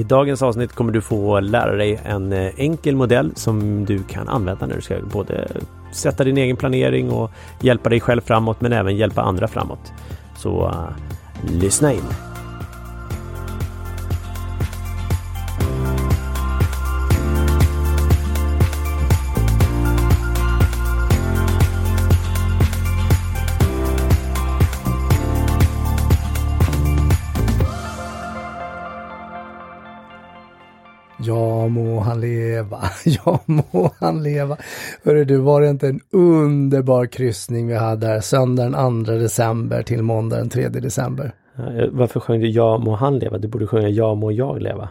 I dagens avsnitt kommer du få lära dig en eh, enkel modell som du kan använda när du ska både sätta din egen planering och hjälpa dig själv framåt men även hjälpa andra framåt. Så uh, lyssna in! ja må han leva. Hörru du, var det inte en underbar kryssning vi hade där söndagen 2 december till måndagen 3 december? Varför sjöng du Ja må han leva? Du borde sjunga Ja må jag leva.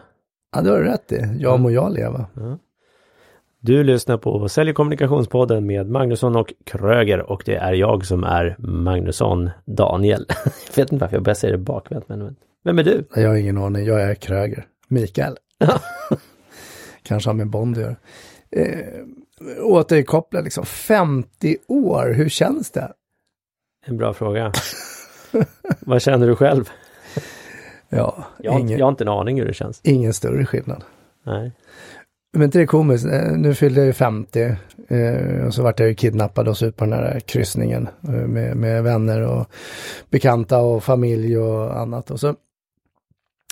Ja, det har du rätt i. Ja må jag leva. Ja. Du lyssnar på Sälj kommunikationspodden med Magnusson och Kröger och det är jag som är Magnusson Daniel. jag vet inte varför jag börjar säga det bakvänt men vem är du? Jag har ingen aning, jag är Kröger. Mikael. Kanske har med Bond att göra. Eh, återkoppla liksom 50 år, hur känns det? En bra fråga. Vad känner du själv? Ja, jag, har, ingen, jag har inte en aning hur det känns. Ingen större skillnad. Nej. Men inte det är komiskt, eh, nu fyllde jag ju 50 eh, och så vart jag ju kidnappad och så ut på den här kryssningen eh, med, med vänner och bekanta och familj och annat. Och så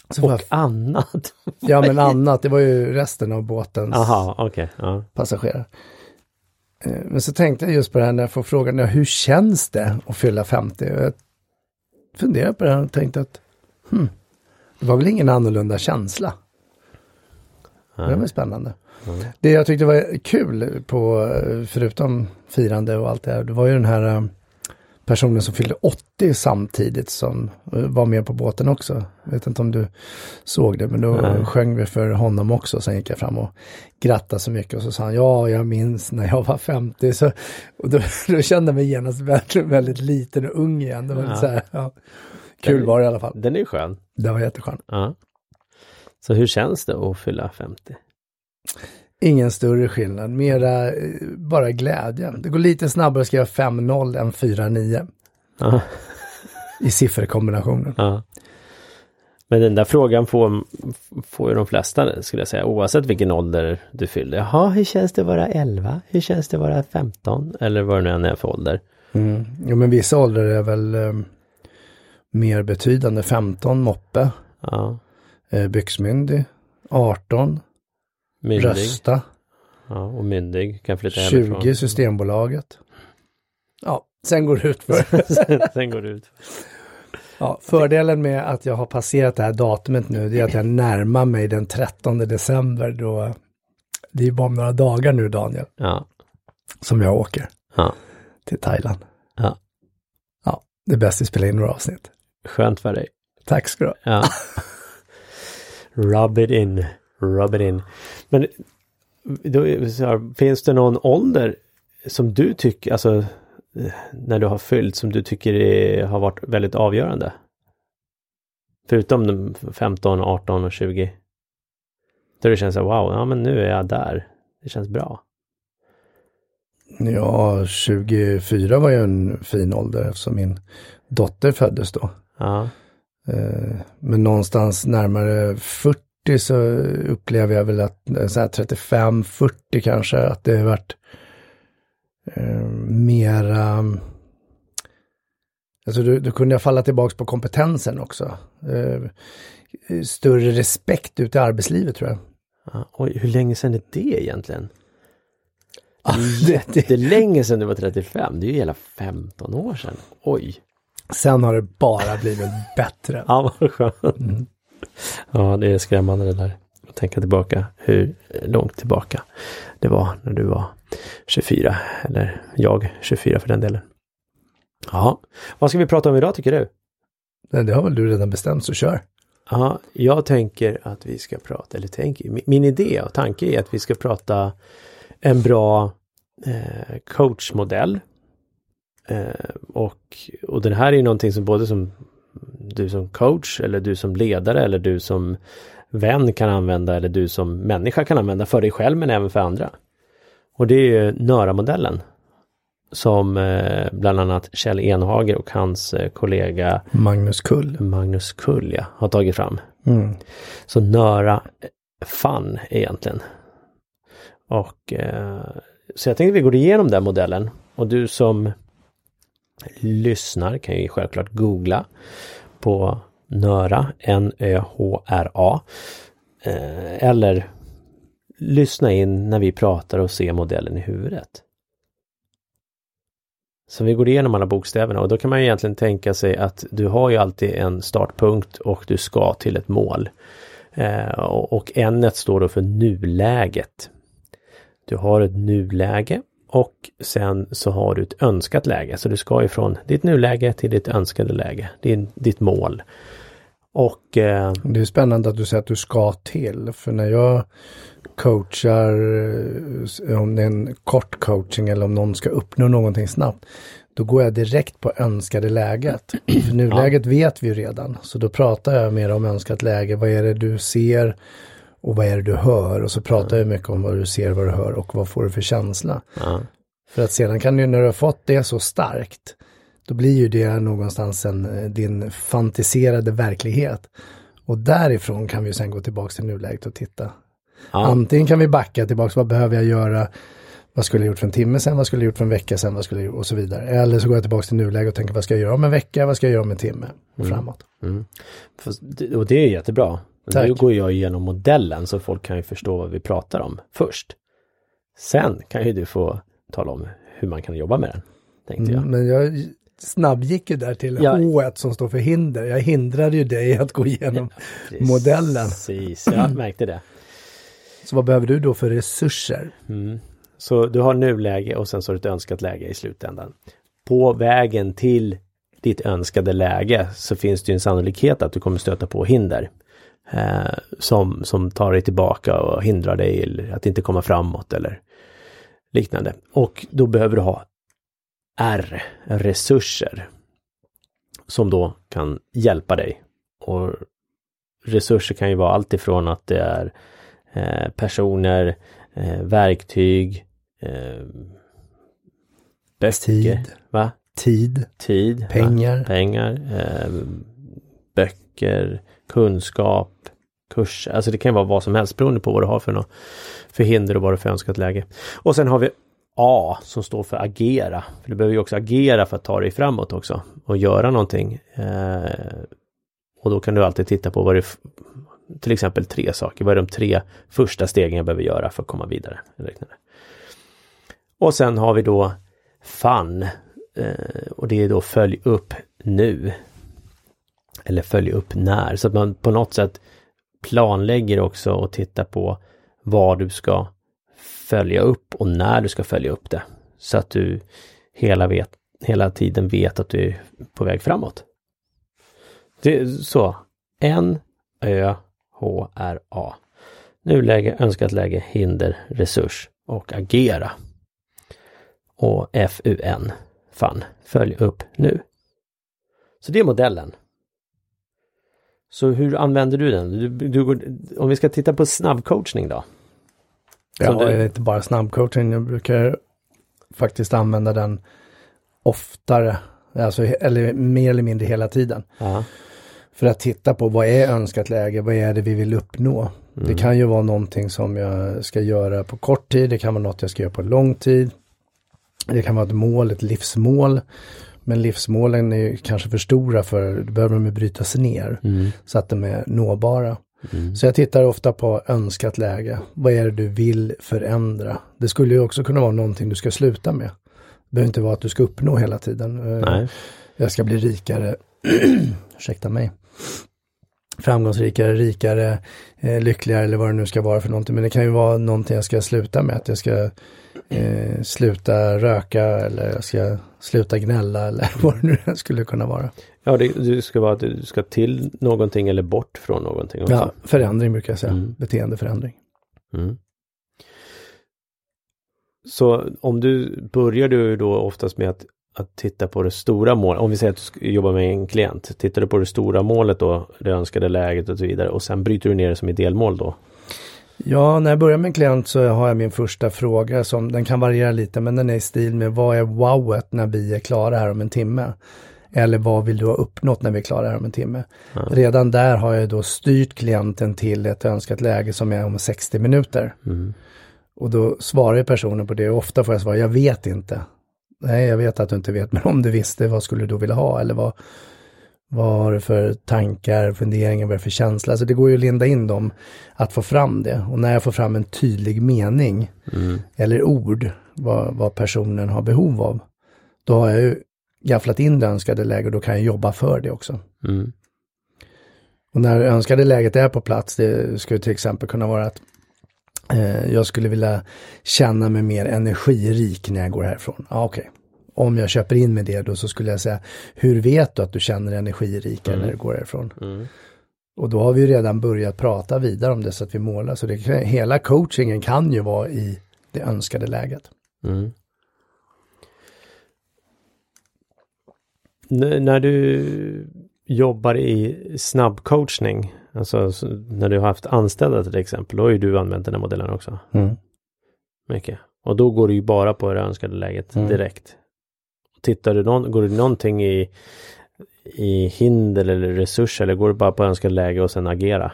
så och jag... annat? ja men annat, det var ju resten av båtens Aha, okay, ja. passagerare. Eh, men så tänkte jag just på det här när jag får frågan, ja, hur känns det att fylla 50? jag funderade på det här och tänkte att hmm, det var väl ingen annorlunda känsla. Mm. Det var spännande. Mm. Det jag tyckte var kul på, förutom firande och allt det här, det var ju den här eh, personen som fyllde 80 samtidigt som eh, var med på båten också. Jag vet inte om du såg det, men då Nej. sjöng vi för honom också. Sen gick jag fram och grattade så mycket och så sa han, ja, jag minns när jag var 50. Så, och då, då kände jag mig genast väldigt, väldigt liten och ung igen. Det var ja. så här, ja. Kul var det i alla fall. Den är skön. Den var jätteskön. Ja. Så hur känns det att fylla 50? Ingen större skillnad, mera eh, bara glädje. Det går lite snabbare att skriva 5-0 än 4-9. Ja. I sifferkombinationen. Ja. Men den där frågan får, får ju de flesta skulle jag säga oavsett vilken ålder du fyller. Jaha, hur känns det att vara 11? Hur känns det att vara 15? Eller vad det nu än är för ålder. Mm. Jo men vissa åldrar är väl eh, mer betydande. 15 moppe. Ja. Eh, byxmyndig. 18 Myndig. Rösta. Ja, och myndig. Kan flytta 20 hemifrån. Systembolaget. Ja, sen går det ut för. sen går det ut. Ja, fördelen med att jag har passerat det här datumet nu, det är att jag närmar mig den 13 december då det är bara några dagar nu Daniel. Ja. Som jag åker. Ja. Till Thailand. Ja. Ja, det är bäst att spela in några avsnitt. Skönt för dig. Tack ska du ha. Ja. Rub it in rub it in. Men då, här, finns det någon ålder som du tycker, alltså när du har fyllt, som du tycker är, har varit väldigt avgörande? Förutom 15, 18 och 20. Då det känns så wow, ja men nu är jag där. Det känns bra. Ja, 24 var ju en fin ålder eftersom min dotter föddes då. Ja. Eh, men någonstans närmare 40 så upplever jag väl att eh, så 35-40 kanske, att det har varit eh, mera Alltså då, då, kunde jag falla tillbaks på kompetensen också. Eh, större respekt ute i arbetslivet tror jag. Ja, oj, hur länge sedan är det egentligen? Det är länge sedan du var 35, det är ju hela 15 år sedan. Oj! Sen har det bara blivit bättre. ja, vad skönt. Mm. Ja, det är skrämmande det där. Att tänka tillbaka hur långt tillbaka det var när du var 24, eller jag 24 för den delen. Ja, vad ska vi prata om idag tycker du? Det har väl du redan bestämt, så kör. Ja, jag tänker att vi ska prata, eller tänker, min idé och tanke är att vi ska prata en bra eh, coachmodell Eh, och, och det här är ju någonting som både som du som coach eller du som ledare eller du som vän kan använda eller du som människa kan använda för dig själv men även för andra. Och det är NÖRA-modellen som eh, bland annat Kjell Enhager och hans eh, kollega Magnus Kull. Magnus Kull ja, har tagit fram. Mm. Så NÖRA FUN egentligen. Och eh, så jag tänkte vi går igenom den modellen och du som lyssnar kan ju självklart googla på NÖRA, N-Ö-H-R-A. Eh, eller lyssna in när vi pratar och se modellen i huvudet. Så vi går igenom alla bokstäverna och då kan man ju egentligen tänka sig att du har ju alltid en startpunkt och du ska till ett mål. Eh, och N står då för nuläget. Du har ett nuläge och sen så har du ett önskat läge. Så du ska ifrån ditt nuläge till ditt önskade läge. Din, ditt mål. Och eh, Det är spännande att du säger att du ska till. För när jag coachar, eh, om det är en kort coaching eller om någon ska uppnå någonting snabbt. Då går jag direkt på önskade läget. För nuläget vet vi ju redan. Så då pratar jag mer om önskat läge. Vad är det du ser och vad är det du hör? Och så pratar jag mycket om vad du ser, vad du hör och vad får du för känsla. ja, För att sedan kan du, när du har fått det så starkt, då blir ju det någonstans en, eh, din fantiserade verklighet. Och därifrån kan vi sen gå tillbaka till nuläget och titta. ja, Antingen kan vi backa tillbaka, vad behöver jag göra? Vad skulle jag gjort för en timme sedan? Vad skulle jag gjort för en vecka sedan? Vad skulle jag gjort? Och så vidare. Eller så går jag tillbaka till nuläget och tänker, vad ska jag göra om en vecka? Vad ska jag göra om en timme? Och framåt. mm. Fast det- och det är jättebra. Tack. Nu går jag igenom modellen så folk kan ju förstå vad vi pratar om först. Sen kan ju du få tala om hur man kan jobba med den. Tänkte jag. Mm, men jag snabbgick ju där till Ja. H som står för hinder. Jag hindrade ju dig att gå igenom modellen. Precis, jag märkte det. Så vad behöver du då för resurser? Mm. Så du har nuläge och sen så har du ett önskat läge i slutändan. På vägen till ditt önskade läge så finns det en sannolikhet att du kommer stöta på hinder. Eh, som, som tar dig tillbaka och hindrar dig att inte komma framåt eller liknande. Och då behöver du ha R, resurser. Som då kan hjälpa dig. Och resurser kan ju vara allt ifrån att det är eh, personer, eh, verktyg, eh, böcker, Tid. va? Tid, Tid, va? pengar. pengar, eh, böcker, kunskap, kurser. Alltså det kan vara vad som helst beroende på vad du har för, något, för hinder och vad du för önskat läge. Och sen har vi A som står för agera. För du behöver ju också agera för att ta dig framåt också och göra någonting. Eh, och då kan du alltid titta på vad det till exempel tre saker. Vad är de tre första stegen jag behöver göra för att komma vidare? Och sen har vi då FUN. Eh, och det är då följ upp nu. Eller följ upp när. Så att man på något sätt planlägger också och tittar på vad du ska följa upp och när du ska följa upp det. Så att du hela, vet, hela tiden vet att du är på väg framåt. Det är så. N, Ö, H, R, A. Nuläge, önskat läge, hinder, resurs och agera. Och FUN, FUN, följ upp nu. Så det är modellen. Så hur använder du den? Du, du, går- om vi ska titta på snabbcoachning då? Ja, det är inte bara snabbcoaching. Jag brukar faktiskt använda den oftare. Alltså, eller mer eller mindre hela tiden. Ja. För att titta på vad är önskat läge, vad är det vi vill uppnå. Det kan ju vara någonting som jag ska göra på kort tid, det kan vara något jag ska göra på lång tid. Det kan vara ett mål, ett livsmål. Men livsmålen är ju kanske för stora för, då behöver de brytas ner. Mm. Så att de är nåbara. Så jag tittar ofta på önskat läge. Vad är det du vill förändra? Det skulle ju också kunna vara någonting du ska sluta med. Det behöver inte vara att du ska uppnå hela tiden. Eh, Nej. Jag ska bli rikare, ursäkta mig, framgångsrikare, rikare, eh, lyckligare eller vad det nu ska vara för någonting. Men det kan ju vara någonting jag ska sluta med. Att jag ska eh, sluta röka eller jag ska sluta gnälla eller vad det nu skulle kunna vara. Ja, det, det ska vara att du ska till någonting eller bort från någonting också. Ja, förändring brukar jag säga. Mm. Beteendeförändring. Mm. Så om du börjar du då oftast med att att titta på det stora målet. Om vi säger att du jobbar med en klient. Tittar du på det stora målet då, det önskade läget och så vidare och sen bryter du ner det som i delmål då? Ja, när jag börjar med en klient så har jag min första fråga som den kan variera lite men den är i stil med vad är wowet när vi är klara här om en timme? Eller vad vill du ha uppnått när vi är klara här om en timme? Ja. Redan där har jag då styrt klienten till ett önskat läge som är om 60 minuter. Mm. Och då svarar personen på det och ofta får jag svara, jag vet inte. Nej, jag vet att du inte vet, men om du visste, vad skulle du då vilja ha? Eller vad, vad har du för tankar, funderingar, vad är det för känsla? Alltså det går ju att linda in dem, att få fram det. Och när jag får fram en tydlig mening mm. eller ord, vad, vad, personen har behov av, då har jag ju gafflat in det önskade läget och då kan jag jobba för det också. Mm. Och när önskade läget är på plats, det skulle till exempel kunna vara att eh, jag skulle vilja känna mig mer energirik när jag går härifrån. Ja, okej. Okay. Om jag köper in med det då så skulle jag säga, hur vet du att du känner dig energirik mm. när du går härifrån? Mm. Och då har vi redan börjat prata vidare om det så att vi målar. Så det, hela coachingen kan ju vara i det önskade läget. Mm. när du jobbar i snabbcoachning, alltså när du har haft anställda till exempel, då har ju du använt den här modellen också. Mm. Mycket. Och då går du ju bara på det önskade läget mm. direkt. Tittar du någon, går det någonting i, i hinder eller resurser eller går du bara på önskade läge och sen agera?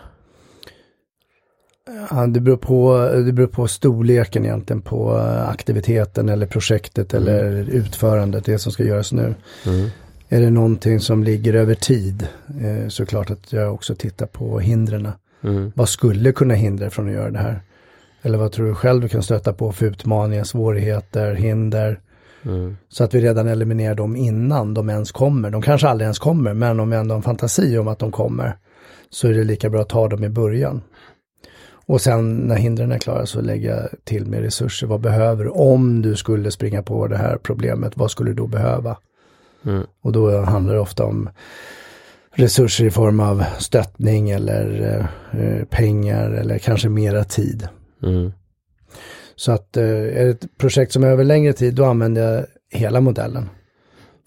Ja, det, beror på, det beror på storleken egentligen på aktiviteten eller projektet mm. eller utförandet, det som ska göras nu. Mm. Är det någonting som ligger över tid eh, så klart att jag också tittar på hindren. Mm. Vad skulle kunna hindra från att göra det här? Eller vad tror du själv du kan stöta på för utmaningar, svårigheter, hinder? Mm. Så att vi redan eliminerar dem innan de ens kommer. De kanske aldrig ens kommer, men om vi ändå har en fantasi om att de kommer så är det lika bra att ta dem i början. Och sen när hindren är klara så lägger jag till med resurser. Vad behöver du? Om du skulle springa på det här problemet, vad skulle du då behöva? Mm. Och då handlar det ofta om resurser i form av stöttning eller eh, pengar eller kanske mera tid. Mm. Så att eh, är det ett projekt som är över längre tid då använder jag hela modellen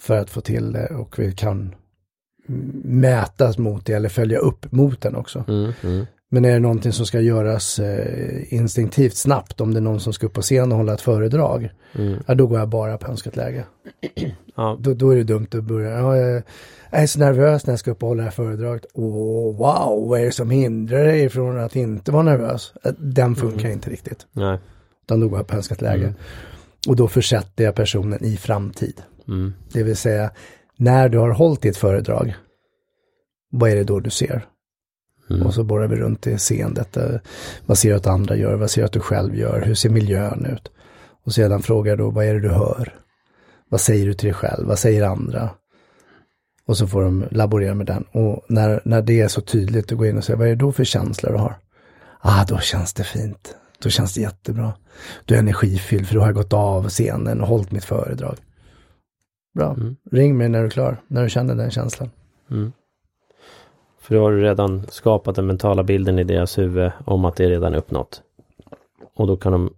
för att få till det och vi kan mätas mot det eller följa upp mot den också. Mm, mm. Men är det någonting som ska göras eh, instinktivt snabbt, om det är någon som ska upp på scen och hålla ett föredrag, mm. ja, då går jag bara på önskat läge. ja. då, då, är det dumt att börja, ja, jag, är så nervös när jag ska upp och hålla det här föredraget. Oh, wow, vad är det som hindrar dig från att inte vara nervös? Eh, den funkar mm. inte riktigt. Nej. Utan då går jag på önskat läge. Mm. Och då försätter jag personen i framtid. Mm. Det vill säga, när du har hållit ditt föredrag, vad är det då du ser? Mm. Och så borrar vi runt i seendet. Eh, vad ser du att andra gör? Vad ser du att du själv gör? Hur ser miljön ut? Och sedan frågar då, vad är det du hör? Vad säger du till dig själv? Vad säger andra? Och så får de laborera med den. Och när, när det är så tydligt, att gå in och säga, vad är det då för känslor du har? Ah, då känns det fint. Då känns det jättebra. Du är energifylld för då har jag gått av scenen och hållit mitt föredrag. Bra. Mm. Ring mig när du är klar, när du känner den känslan. Mm. För då har du redan skapat den mentala bilden i deras huvud om att det är redan uppnått. Och då kan de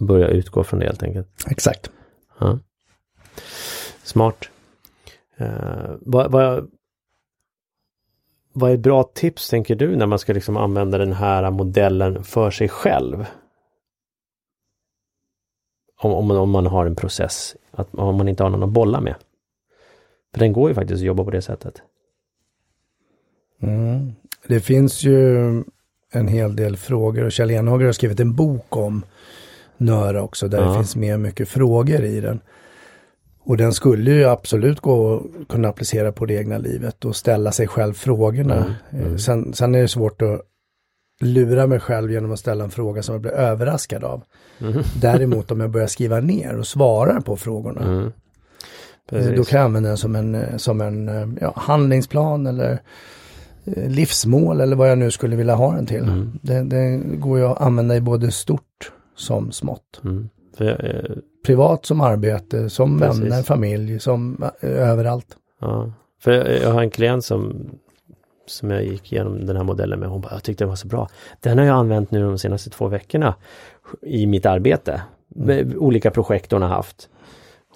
börja utgå från det helt enkelt. Exakt. Ja. Smart. Uh, vad, vad, vad är bra tips tänker du när man ska liksom använda den här modellen för sig själv? Om, om, om man har en process, att, om man inte har någon att bolla med. För den går ju faktiskt att jobba på det sättet. Mm. Det finns ju en hel del frågor och Kjell Enhager har skrivit en bok om Nöra också där ja. det finns med mycket frågor i den. Och den skulle ju absolut gå att kunna applicera på det egna livet och ställa sig själv frågorna. Mm. Mm. Sen, sen, är det svårt att lura mig själv genom att ställa en fråga som jag blir överraskad av. Mm. Däremot om jag börjar skriva ner och svara på frågorna. Mm. Då kan jag använda den som en, som en ja, handlingsplan eller Eh, livsmål eller vad jag nu skulle vilja ha den till. Mm. Det, det, går ju att använda i både stort som smått. Mm. Jag, eh, Privat som arbete, som precis. vänner, familj, som eh, överallt. Ja. För jag, jag, har en klient som som jag gick igenom den här modellen med. Hon bara, jag tyckte det var så bra. Den har jag använt nu de senaste två veckorna i mitt arbete. Med olika projekt hon har haft.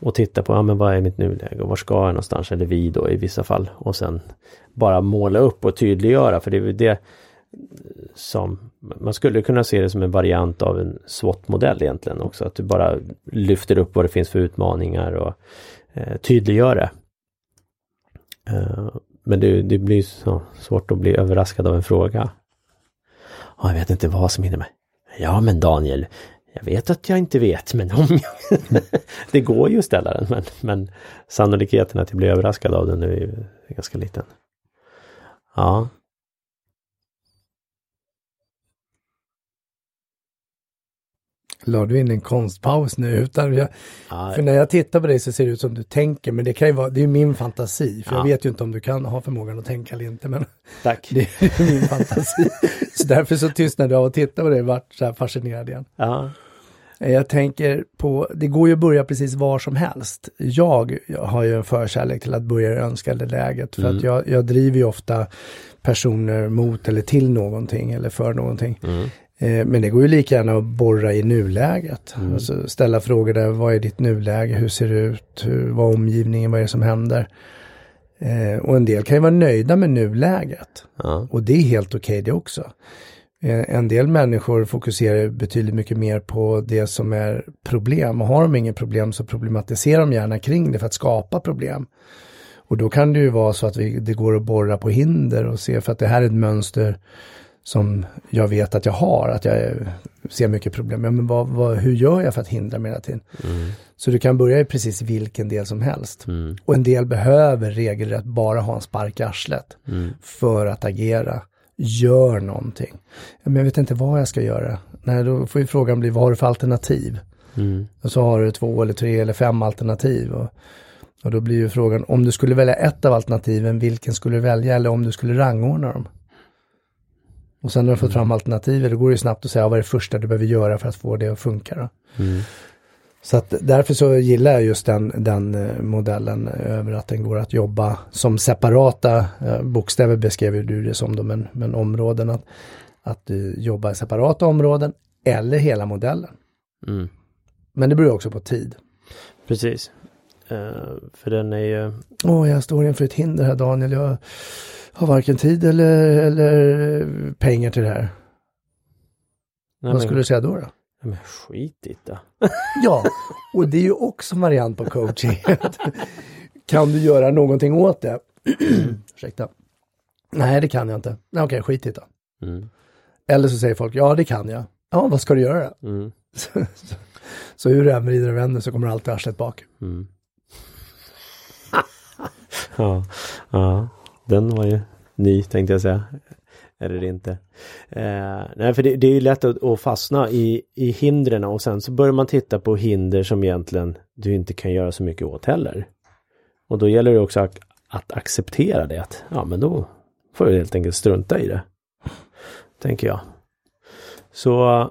och titta på, ja men vad är mitt nuläge och var ska jag någonstans, eller vi då i vissa fall. Och sen bara måla upp och tydliggöra, för det är det som man skulle kunna se det som en variant av en SWOT-modell egentligen också. Att du bara lyfter upp vad det finns för utmaningar och eh, tydliggör det. Eh, men det, det blir så svårt att bli överraskad av en fråga. Ja, jag vet inte vad som hinner mig. Ja men Daniel, jag vet att jag inte vet men om jag... det går ju att ställa den men, men sannolikheten att jag blir överraskad av den är ju ganska liten. Ja. La du in en konstpaus nu? Utan jag, ja. För när jag tittar på dig så ser det ut som du tänker, men det kan ju vara, det är min fantasi. För Ja. jag vet ju inte om du kan ha förmågan att tänka eller inte, men Tack. det är min fantasi. så därför så tystnade jag och tittade på dig och vart så här fascinerad igen. Ja. Jag tänker på, det går ju att börja precis var som helst. Jag har ju en förkärlek till att börja i önskade läget. För att jag, jag driver ju ofta personer mot eller till någonting eller för någonting. Mm. Eh, Men det går ju lika gärna att borra i nuläget. Alltså ställa frågor där, vad är ditt nuläge, hur ser det ut, hur, vad är omgivningen, vad är det som händer? Eh, och en del kan ju vara nöjda med nuläget. Ja. Och det är helt okej det också. Eh, En del människor fokuserar betydligt mycket mer på det som är problem. Och har de ingen problem så problematiserar de gärna kring det för att skapa problem. Och då kan det ju vara så att vi, det går att borra på hinder och se för att det här är ett mönster som jag vet att jag har, att jag ser mycket problem. Ja, men vad, vad, hur gör jag för att hindra mig hela tiden? Så du kan börja i precis vilken del som helst. Mm. Och en del behöver regelrätt bara ha en spark i arslet Mm. för att agera. Gör någonting. Men jag vet inte vad jag ska göra. Nej, då får ju frågan bli, vad har du för alternativ? Mm. Och så har du två eller tre eller fem alternativ. Och, och då blir ju frågan, om du skulle välja ett av alternativen, vilken skulle du välja? Eller om du skulle rangordna dem? Och sen när du har fått fram alternativet, då går det snabbt att säga, ja, vad är det första du behöver göra för att få det att funka? Mm. Så att därför så gillar jag just den, den eh, modellen eh, över att den går att jobba som separata eh, bokstäver beskrev ju du det som då, men, men områden att, att du jobbar i separata områden eller hela modellen. Mm. Men det beror också på tid. Precis. Eh, för den är ju... Åh, jag står inför ett hinder här Daniel. Jag har varken tid eller, eller pengar till det här. Nej, Vad men, skulle du säga då? då? Men skit i det. Ja, och det är ju också en variant på coaching. kan du göra någonting åt det? Ursäkta. Nej, det kan jag inte. Nej, okej, skit i det. Mm. Eller så säger folk, ja det kan jag. Ja, vad ska du göra? Mm. Så, så hur du än vrider och vänder så kommer alltid arslet bak. Mm ja, ja, den var ju ny tänkte jag säga. Eller inte. Eh, nej, för det, det är ju lätt att, att fastna i, i hindren och sen så börjar man titta på hinder som egentligen du inte kan göra så mycket åt heller. Och då gäller det också att, att acceptera det. Att, ja, men då får du helt enkelt strunta i det. Tänker jag. Så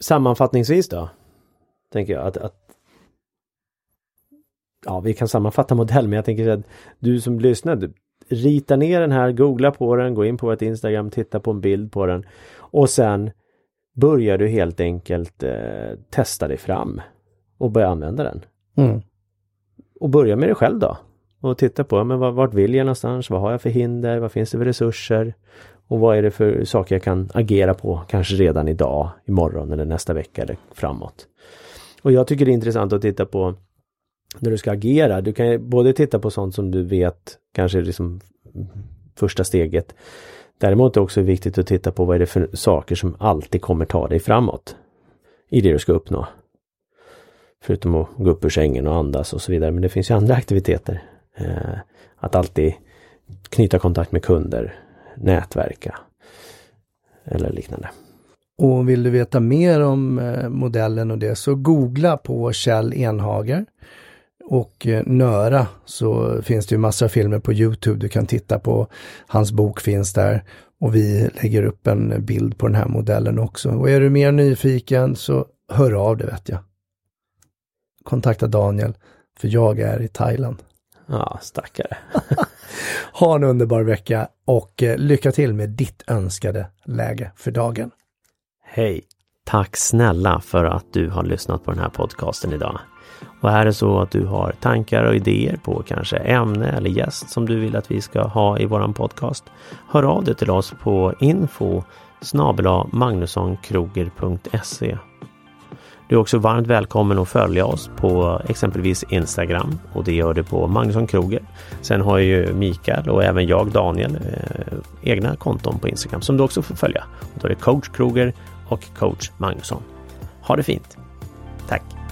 sammanfattningsvis då. Tänker jag att, att ja, vi kan sammanfatta modell, men jag tänker att du som lyssnar, du, rita ner den här, googla på den, gå in på ett Instagram, titta på en bild på den och sen börjar du helt enkelt eh, testa dig fram och börja använda den. Mm. Och börja med dig själv då. Och titta på, men vart vill jag någonstans? Vad har jag för hinder? Vad finns det för resurser? Och vad är det för saker jag kan agera på kanske redan idag, imorgon eller nästa vecka eller framåt. Och jag tycker det är intressant att titta på när du ska agera. Du kan ju både titta på sånt som du vet kanske är liksom första steget. Däremot är det också viktigt att titta på vad är det för saker som alltid kommer ta dig framåt i det du ska uppnå. Förutom att gå upp ur sängen och andas och så vidare. Men det finns ju andra aktiviteter. Eh, att alltid knyta kontakt med kunder, nätverka eller liknande. Och vill du veta mer om eh, modellen och det så googla på Kjell Enhager. Och eh, Nöra så finns det ju massor av filmer på Youtube du kan titta på. Hans bok finns där. Och vi lägger upp en bild på den här modellen också. Och är du mer nyfiken så hör av dig vet jag. Kontakta Daniel, för jag är i Thailand. Ja, stackare. Ha en underbar vecka och eh, lycka till med ditt önskade läge för dagen. Hej! Tack snälla för att du har lyssnat på den här podcasten idag. Och är det så att du har tankar och idéer på kanske ämne eller gäst som du vill att vi ska ha i våran podcast. Hör av dig till oss på info magnussonkroger.se du är också varmt välkommen att följa oss på exempelvis Instagram och det gör du på Magnusson Kroger. Sen har ju Mikael och även jag, Daniel, eh, egna konton på Instagram som du också får följa. Då är det coach Kroger och coach Magnusson. Ha det fint! Tack!